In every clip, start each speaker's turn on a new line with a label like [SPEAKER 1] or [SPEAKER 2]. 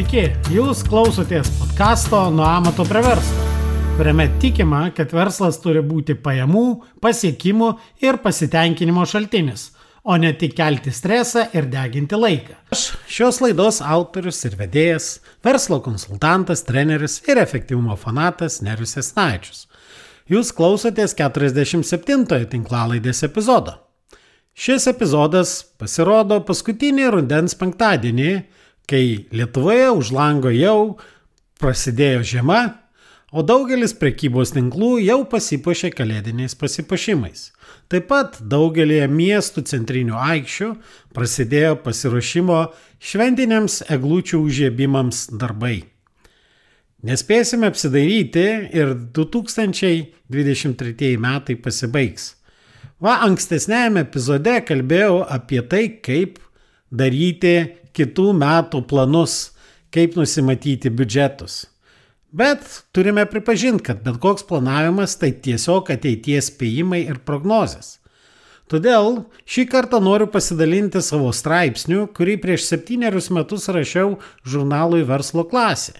[SPEAKER 1] Sveiki, jūs klausotės podkasto Nuo amato prie verslo, kuriame tikima, kad verslas turi būti pajamų, pasiekimų ir pasitenkinimo šaltinis, o ne tik kelti stresą ir deginti laiką. Aš šios laidos autorius ir vedėjas, verslo konsultantas, treneris ir efektyvumo fanatas Nerius Esnaičius. Jūs klausotės 47-ojo tinklalaidės epizodo. Šis epizodas pasirodo paskutinį rudens penktadienį kai Lietuvoje už lango jau prasidėjo žiema, o daugelis prekybos tinklų jau pasipuošė kalėdiniais pasipuošimais. Taip pat daugelį miestų centrinių aikščių prasidėjo pasiruošimo šventiniams eglučių užėbimams darbai. Nespėsime apsidairyti ir 2023 metai pasibaigs. Va, ankstesnėme epizode kalbėjau apie tai, kaip daryti kitų metų planus, kaip nusimatyti biudžetus. Bet turime pripažinti, kad bet koks planavimas tai tiesiog ateities spėjimai ir prognozės. Todėl šį kartą noriu pasidalinti savo straipsniu, kurį prieš septynerius metus rašiau žurnalui Verslo klasė.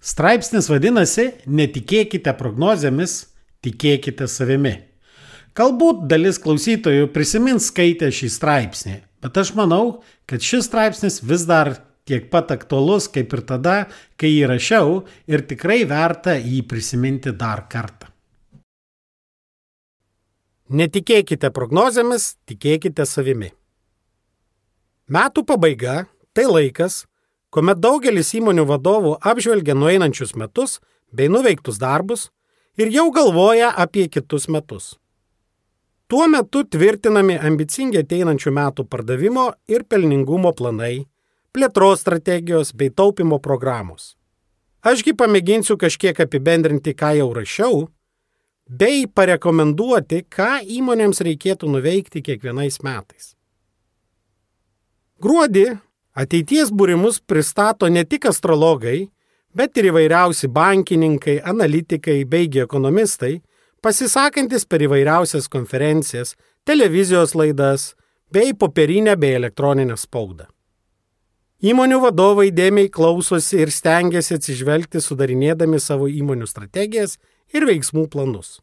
[SPEAKER 1] Straipsnis vadinasi Netikėkite prognozėmis, tikėkite savimi. Galbūt dalis klausytojų prisimins skaitę šį straipsnį, Bet aš manau, kad šis straipsnis vis dar tiek pat aktualus kaip ir tada, kai jį rašiau ir tikrai verta jį prisiminti dar kartą.
[SPEAKER 2] Netikėkite prognozėmis, tikėkite savimi. Metų pabaiga - tai laikas, kuomet daugelis įmonių vadovų apžvelgia nueinančius metus bei nuveiktus darbus ir jau galvoja apie kitus metus. Tuo metu tvirtinami ambicingi ateinančių metų pardavimo ir pelningumo planai, plėtros strategijos bei taupimo programos. Ašgi pamėginsiu kažkiek apibendrinti, ką jau rašiau, bei parekomenduoti, ką įmonėms reikėtų nuveikti kiekvienais metais. Gruodį ateities būrimus pristato ne tik astrologai, bet ir įvairiausi bankininkai, analitikai bei ekonomistai, pasisakantis per įvairiausias konferencijas, televizijos laidas bei popierinę bei elektroninę spaudą. Įmonių vadovai dėmiai klausosi ir stengiasi atsižvelgti sudarinėdami savo įmonių strategijas ir veiksmų planus.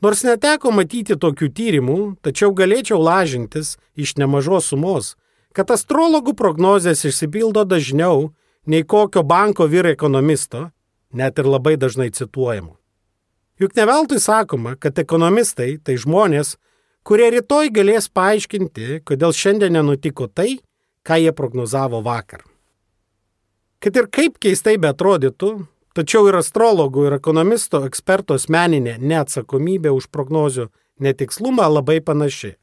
[SPEAKER 2] Nors neteko matyti tokių tyrimų, tačiau galėčiau lažintis iš nemažos sumos, kad astrologų prognozijas išsipildo dažniau nei kokio banko vyr ekonomisto, net ir labai dažnai cituojamo. Juk ne veltui sakoma, kad ekonomistai tai žmonės, kurie rytoj galės paaiškinti, kodėl šiandien nenutiko tai, ką jie prognozavo vakar. Kad ir kaip keistai betrodytų, tačiau ir astrologų, ir ekonomisto eksperto asmeninė neatsakomybė už prognozių netikslumą labai panaši.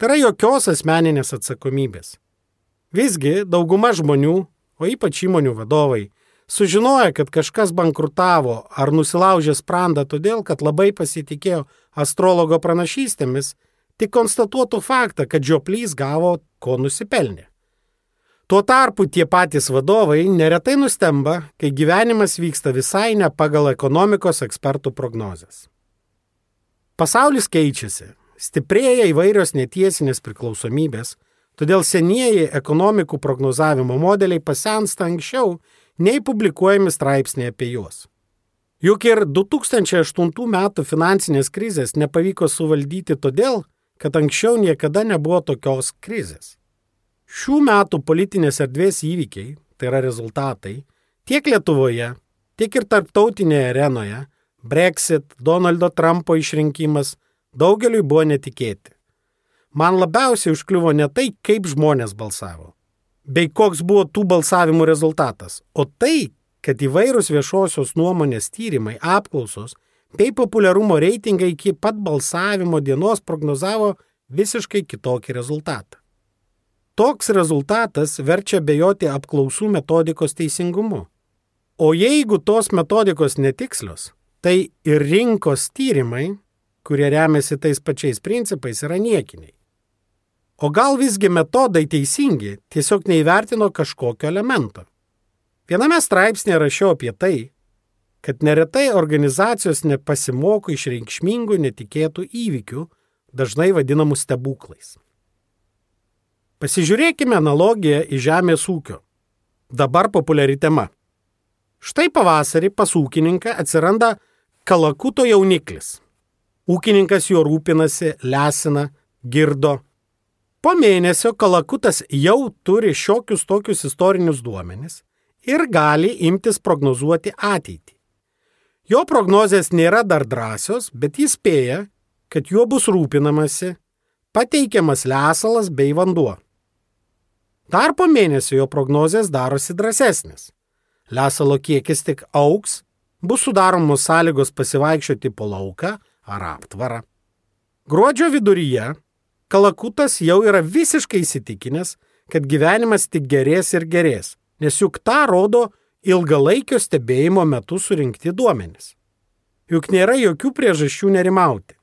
[SPEAKER 2] Tai yra jokios asmeninės atsakomybės. Visgi dauguma žmonių, o ypač įmonių vadovai, sužinoję, kad kažkas bankrutavo ar nusilaužė sprandą todėl, kad labai pasitikėjo astrologo pranašystėmis, tik konstatuotų faktą, kad žioplys gavo, ko nusipelnė. Tuo tarpu tie patys vadovai neretai nustemba, kai gyvenimas vyksta visai ne pagal ekonomikos ekspertų prognozes. Pasaulis keičiasi, stiprėja įvairios netiesinės priklausomybės, todėl senieji ekonomikų prognozavimo modeliai pasensta anksčiau nei publikuojami straipsniai apie juos. Juk ir 2008 metų finansinės krizės nepavyko suvaldyti todėl, kad anksčiau niekada nebuvo tokios krizės. Šių metų politinės erdvės įvykiai, tai yra rezultatai, tiek Lietuvoje, tiek ir tarptautinėje arenoje, Brexit, Donaldo Trumpo išrinkimas daugeliui buvo netikėti. Man labiausiai užkliuvo ne tai, kaip žmonės balsavo, bei koks buvo tų balsavimų rezultatas, o tai, kad įvairūs viešosios nuomonės tyrimai, apklausos bei populiarumo reitingai iki pat balsavimo dienos prognozavo visiškai kitokį rezultatą. Toks rezultatas verčia bejoti apklausų metodikos teisingumu. O jeigu tos metodikos netikslios, tai ir rinkos tyrimai, kurie remiasi tais pačiais principais, yra niekiniai. O gal visgi metodai teisingi, tiesiog neįvertino kažkokio elemento. Viename straipsnėje rašiau apie tai, kad neretai organizacijos nepasimoko iš reikšmingų netikėtų įvykių, dažnai vadinamų stebuklais. Pasižiūrėkime analogiją į žemės ūkio. dabar populiari tema. Štai pavasarį pas ūkininką atsiranda kalakuto jauniklis. Ūkininkas juo rūpinasi, lesina, girdo. Po mėnesio kalakutas jau turi šiokius tokius istorinius duomenis ir gali imtis prognozuoti ateitį. Jo prognozijas nėra dar drąsios, bet jis spėja, kad juo bus rūpinamasi, pateikiamas lesalas bei vanduo. Dar po mėnesio jo prognozijas darosi drąsesnės. Lesalo kiekis tik auks, bus sudaromos sąlygos pasivaikščioti po lauką ar aptvarą. Gruodžio viduryje Kalakutas jau yra visiškai įsitikinęs, kad gyvenimas tik gerės ir gerės, nes juk tą rodo ilgalaikio stebėjimo metu surinkti duomenys. Juk nėra jokių priežasčių nerimauti.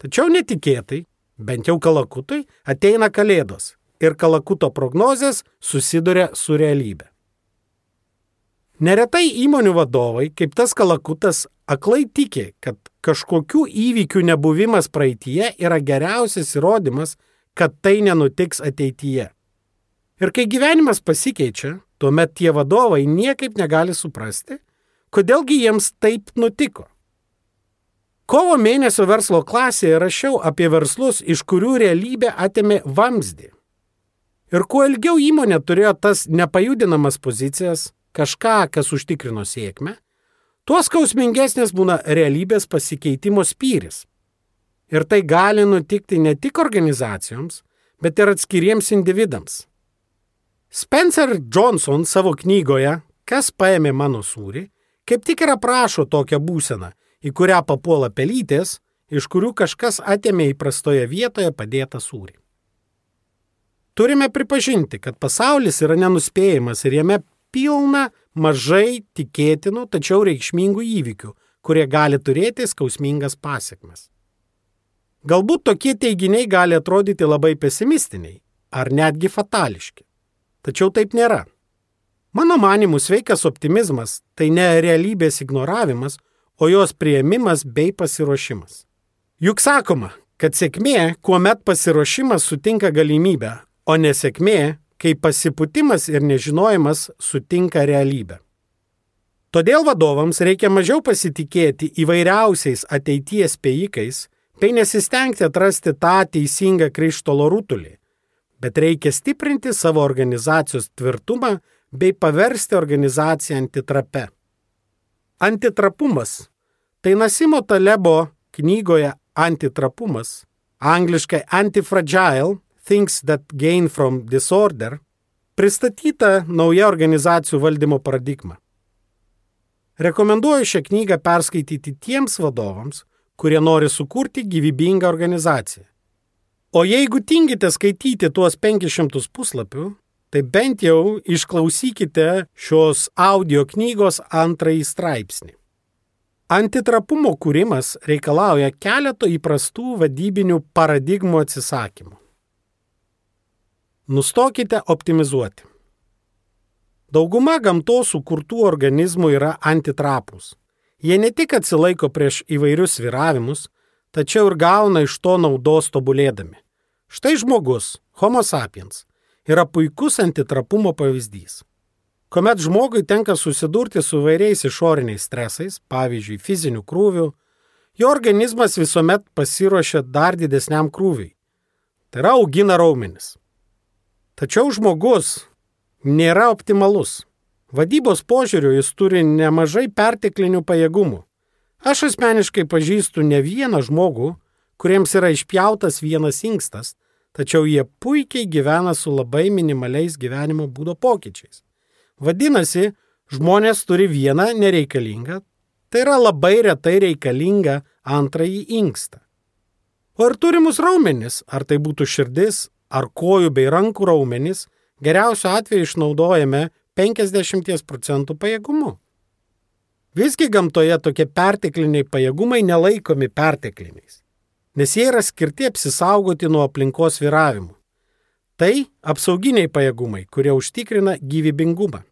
[SPEAKER 2] Tačiau netikėtai, bent jau kalakutui, ateina kalėdos ir kalakuto prognozės susiduria su realybė. Neretai įmonių vadovai, kaip tas kalakutas, aklai tiki, kad kažkokių įvykių nebuvimas praeitie yra geriausias įrodymas, kad tai nenutiks ateityje. Ir kai gyvenimas pasikeičia, tuomet tie vadovai niekaip negali suprasti, kodėlgi jiems taip nutiko. Kovo mėnesio verslo klasėje rašiau apie verslus, iš kurių realybė atėmė vamzdį. Ir kuo ilgiau įmonė turėjo tas nepajudinamas pozicijas, kažką, kas užtikrino sėkmę, tuo skausmingesnės būna realybės pasikeitimo spyris. Ir tai gali nutikti ne tik organizacijoms, bet ir atskiriems individams. Spencer Johnson savo knygoje Kas paėmė mano sūrį, kaip tik ir aprašo tokią būseną, į kurią papuola pelytės, iš kurių kažkas atėmė įprastoje vietoje padėtą sūrį. Turime pripažinti, kad pasaulis yra nenuspėjimas ir jame pilna mažai tikėtinų, tačiau reikšmingų įvykių, kurie gali turėti skausmingas pasiekmes. Galbūt tokie teiginiai gali atrodyti labai pesimistiniai ar netgi fatališki. Tačiau taip nėra. Mano manimu, sveikas optimizmas tai ne realybės ignoravimas, o jos prieimimas bei pasiruošimas. Juk sakoma, kad sėkmė, kuomet pasiruošimas sutinka galimybę, o nesėkmė, kai pasiputimas ir nežinojimas sutinka realybę. Todėl vadovams reikia mažiau pasitikėti įvairiausiais ateities spėjikais, bei nesistengti atrasti tą teisingą krištolo rutulį, bet reikia stiprinti savo organizacijos tvirtumą bei paversti organizaciją antitrape. Antitrapumas - tai Nasimo Talebo knygoje Antitrapumas, angliškai Antifragile Things That Gain from Disorder, pristatyta nauja organizacijų valdymo paradigma. Rekomenduoju šią knygą perskaityti tiems vadovams, kurie nori sukurti gyvybingą organizaciją. O jeigu tingite skaityti tuos 500 puslapių, tai bent jau išklausykite šios audio knygos antrąjį straipsnį. Antitrapumo kūrimas reikalauja keleto įprastų vadybinių paradigmų atsisakymų. Nustokite optimizuoti. Dauguma gamtos sukurtų organizmų yra antitrapus. Jie ne tik atsilaiko prieš įvairius sviravimus, tačiau ir gauna iš to naudos tobulėdami. Štai žmogus, Homo sapiens, yra puikus antitrapumo pavyzdys. Komet žmogui tenka susidurti su vairiais išoriniais stresais, pavyzdžiui, fiziniu krūviu, jo organizmas visuomet pasiruošia dar didesniam krūviui. Tai yra augina raumenis. Tačiau žmogus nėra optimalus. Vadybos požiūriu jis turi nemažai perteklinių pajėgumų. Aš asmeniškai pažįstu ne vieną žmogų, kuriems yra išpjautas vienas inkstas, tačiau jie puikiai gyvena su labai minimaliais gyvenimo būdo pokyčiais. Vadinasi, žmonės turi vieną nereikalingą, tai yra labai retai reikalingą antrąjį inkstą. O ir turimus raumenis, ar tai būtų širdis, ar kojų bei rankų raumenys geriausiu atveju išnaudojame 50 procentų pajėgumu. Visgi gamtoje tokie pertekliniai pajėgumai nelaikomi pertekliniais, nes jie yra skirti apsisaugoti nuo aplinkos viravimų. Tai apsauginiai pajėgumai, kurie užtikrina gyvybingumą.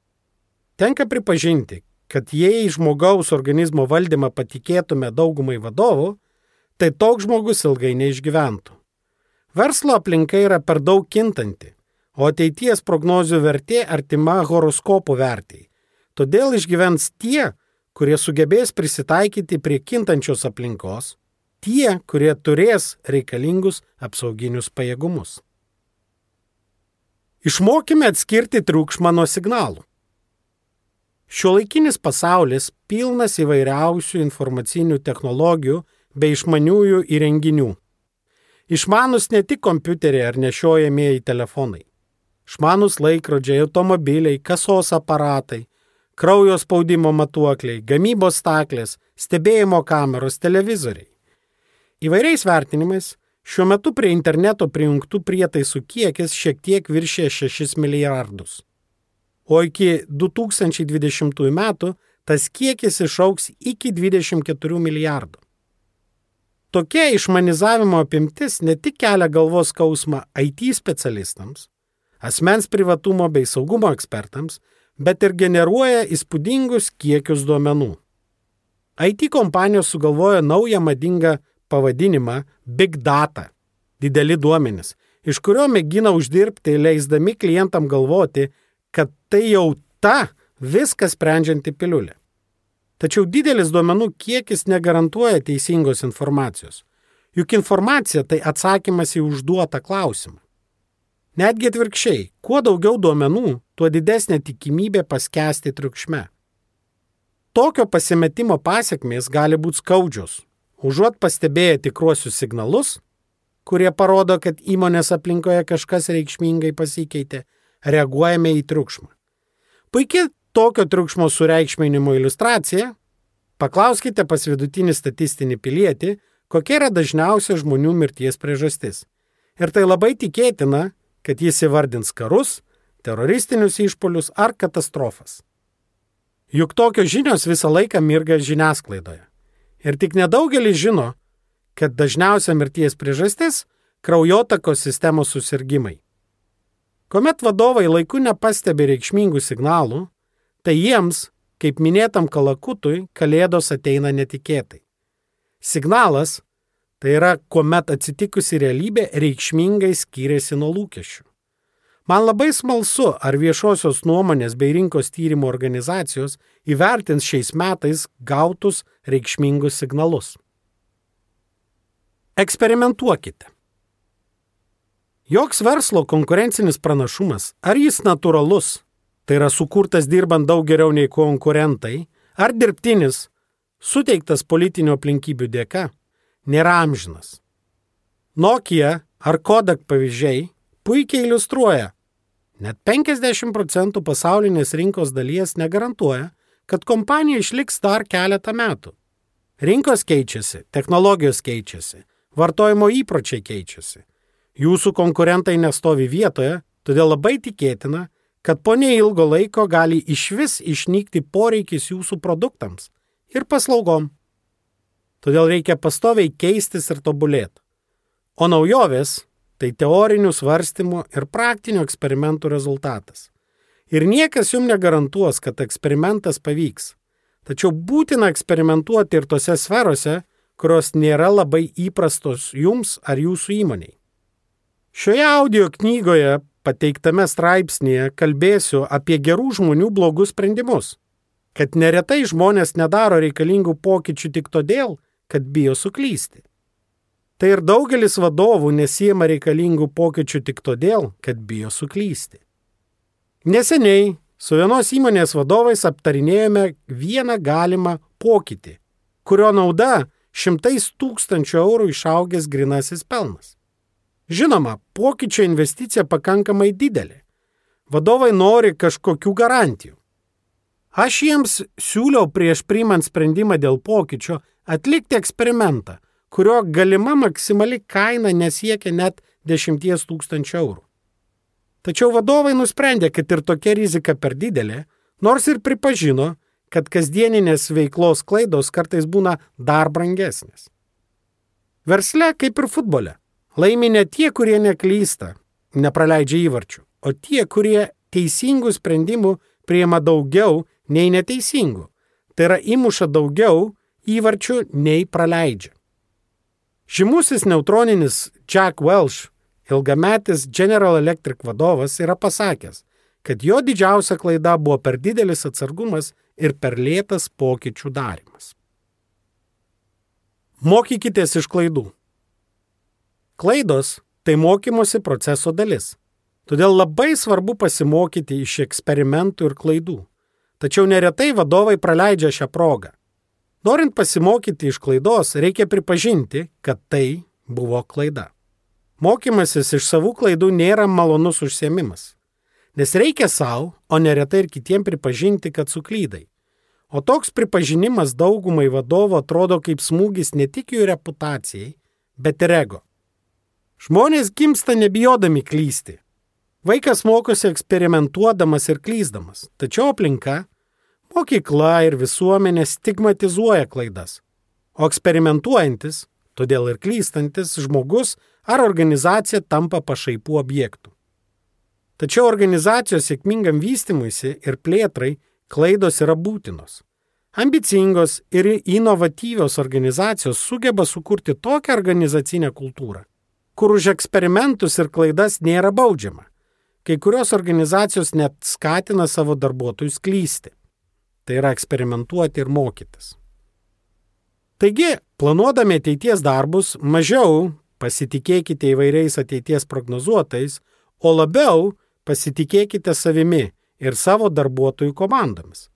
[SPEAKER 2] Tenka pripažinti, kad jei žmogaus organizmo valdymą patikėtume daugumai vadovų, tai toks žmogus ilgai neišgyventų. Verslo aplinka yra per daug kintanti, o ateities prognozių vertė artima horoskopų vertėjai. Todėl išgyvens tie, kurie sugebės prisitaikyti prie kintančios aplinkos, tie, kurie turės reikalingus apsauginius pajėgumus. Išmokime atskirti triukšmą nuo signalų. Šiuolaikinis pasaulis pilnas įvairiausių informacinių technologijų bei išmaniųjų įrenginių. Išmanus ne tik kompiuteriai ar nešiojamieji telefonai. Išmanus laikrodžiai, automobiliai, kasos aparatai, kraujo spaudimo matuokliai, gamybos staklės, stebėjimo kameros, televizoriai. Įvairiais vertinimais šiuo metu prie interneto prijungtų prietaisų kiekis šiek tiek viršė 6 milijardus o iki 2020 metų tas kiekis išauks iki 24 milijardų. Tokia išmanizavimo apimtis ne tik kelia galvos skausmą IT specialistams, asmens privatumo bei saugumo ekspertams, bet ir generuoja įspūdingus kiekius duomenų. IT kompanijos sugalvojo naują madingą pavadinimą Big Data - dideli duomenys, iš kurio mėgina uždirbti, leisdami klientam galvoti, kad tai jau ta viską sprendžianti piliulė. Tačiau didelis duomenų kiekis negarantuoja teisingos informacijos. Juk informacija tai atsakymas į užduotą klausimą. Netgi atvirkščiai, kuo daugiau duomenų, tuo didesnė tikimybė paskesti triukšme. Tokio pasimetimo pasiekmės gali būti skaudžios. Užuot pastebėję tikruosius signalus, kurie parodo, kad įmonės aplinkoje kažkas reikšmingai pasikeitė, reaguojame į triukšmą. Puikiai tokio triukšmo sureikšminimo iliustracija. Paklauskite pas vidutinį statistinį pilietį, kokia yra dažniausia žmonių mirties priežastis. Ir tai labai tikėtina, kad jis įvardins karus, teroristinius išpolius ar katastrofas. Juk tokios žinios visą laiką mirga žiniasklaidoje. Ir tik nedaugelis žino, kad dažniausia mirties priežastis - kraujotakos sistemos susirgymai. Komet vadovai laiku nepastebi reikšmingų signalų, tai jiems, kaip minėtam kalakutui, kalėdos ateina netikėtai. Signalas - tai yra, kuomet atsitikusi realybė reikšmingai skiriasi nuo lūkesčių. Man labai smalsu, ar viešosios nuomonės bei rinkos tyrimo organizacijos įvertins šiais metais gautus reikšmingus signalus. Eksperimentuokite. Joks verslo konkurencinis pranašumas, ar jis natūralus, tai yra sukurtas dirbant daug geriau nei konkurentai, ar dirbtinis, suteiktas politinių aplinkybių dėka, nėra amžinas. Nokia ar Kodak pavyzdžiai puikiai iliustruoja, net 50 procentų pasaulinės rinkos dalies negarantuoja, kad kompanija išliks dar keletą metų. Rinkos keičiasi, technologijos keičiasi, vartojimo įpročiai keičiasi. Jūsų konkurentai nestovi vietoje, todėl labai tikėtina, kad po neilgo laiko gali iš vis išnykti poreikis jūsų produktams ir paslaugom. Todėl reikia pastoviai keistis ir tobulėti. O naujovės - tai teorinių svarstymų ir praktinių eksperimentų rezultatas. Ir niekas jums negarantuos, kad eksperimentas pavyks. Tačiau būtina eksperimentuoti ir tose sferose, kurios nėra labai įprastos jums ar jūsų įmoniai. Šioje audio knygoje pateiktame straipsnėje kalbėsiu apie gerų žmonių blogus sprendimus. Kad neretai žmonės nedaro reikalingų pokyčių tik todėl, kad bijo suklysti. Tai ir daugelis vadovų nesijama reikalingų pokyčių tik todėl, kad bijo suklysti. Neseniai su vienos įmonės vadovais aptarinėjome vieną galimą pokytį, kurio nauda šimtais tūkstančių eurų išaugęs grinasis pelnas. Žinoma, pokyčio investicija pakankamai didelė. Vadovai nori kažkokių garantijų. Aš jiems siūliau prieš priimant sprendimą dėl pokyčio atlikti eksperimentą, kurio galima maksimali kaina nesiekia net 10 tūkstančių eurų. Tačiau vadovai nusprendė, kad ir tokia rizika per didelė, nors ir pripažino, kad kasdieninės veiklos klaidos kartais būna dar brangesnės. Versle kaip ir futbole. Laimi ne tie, kurie neklysta, nepraleidžia įvarčių, o tie, kurie teisingų sprendimų priema daugiau nei neteisingų. Tai yra įmuša daugiau įvarčių nei praleidžia. Žymusis neutroninis Jack Welsh ilgametis General Electric vadovas, yra pasakęs, kad jo didžiausia klaida buvo per didelis atsargumas ir per lėtas pokyčių darimas. Mokykitės iš klaidų. Klaidos tai mokymosi proceso dalis. Todėl labai svarbu pasimokyti iš eksperimentų ir klaidų. Tačiau neretai vadovai praleidžia šią progą. Norint pasimokyti iš klaidos, reikia pripažinti, kad tai buvo klaida. Mokymasis iš savų klaidų nėra malonus užsiemimas. Nes reikia savo, o neretai ir kitiems pripažinti, kad suklydai. O toks pripažinimas daugumai vadovo atrodo kaip smūgis ne tik jų reputacijai, bet ir ego. Žmonės gimsta nebijodami klysti. Vaikas mokosi eksperimentuodamas ir klyzdamas, tačiau aplinka, mokykla ir visuomenė stigmatizuoja klaidas. O eksperimentuojantis, todėl ir klystantis žmogus ar organizacija tampa pašaipų objektų. Tačiau organizacijos sėkmingam vystimuisi ir plėtrai klaidos yra būtinos. Ambicingos ir inovatyvios organizacijos sugeba sukurti tokią organizacinę kultūrą, kur už eksperimentus ir klaidas nėra baudžiama. Kai kurios organizacijos net skatina savo darbuotojus klysti. Tai yra eksperimentuoti ir mokytis. Taigi, planuodami ateities darbus, mažiau pasitikėkite įvairiais ateities prognozuotais, o labiau pasitikėkite savimi ir savo darbuotojų komandomis.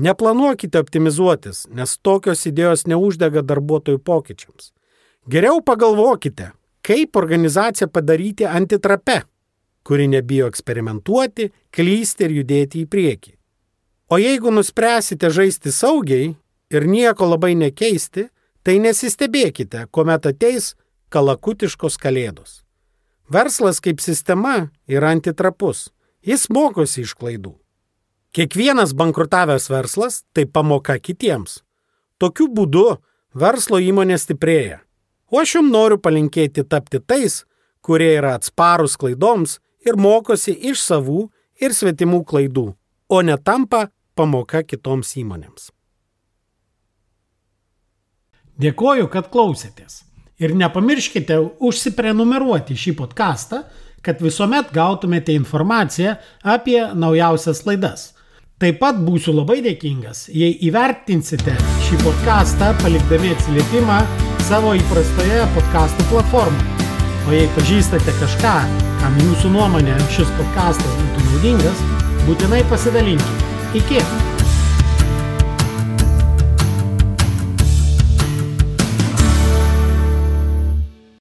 [SPEAKER 2] Neplanuokite optimizuotis, nes tokios idėjos neuždega darbuotojų pokyčiams. Geriau pagalvokite, kaip organizaciją padaryti antitrape, kuri nebijo eksperimentuoti, klysti ir judėti į priekį. O jeigu nuspręsite žaisti saugiai ir nieko labai nekeisti, tai nesistebėkite, kuomet ateis kalakutiškos kalėdos. Verslas kaip sistema yra antitrapus. Jis mokosi iš klaidų. Kiekvienas bankrutavęs verslas tai pamoka kitiems. Tokiu būdu verslo įmonė stiprėja. O aš jums noriu palinkėti tapti tais, kurie yra atsparus klaidoms ir mokosi iš savų ir svetimų klaidų, o netampa pamoka kitoms įmonėms.
[SPEAKER 1] Dėkoju, kad klausėtės. Ir nepamirškite užsiprenumeruoti šį podcastą, kad visuomet gautumėte informaciją apie naujausias laidas. Taip pat būsiu labai dėkingas, jei įvertinsite šį podcastą palikdami atsiliepimą savo įprastoje podcastų platformoje. O jei pažįstate kažką, kam jūsų nuomonė šis podcastas būtų naudingas, būtinai pasidalinkite. Iki!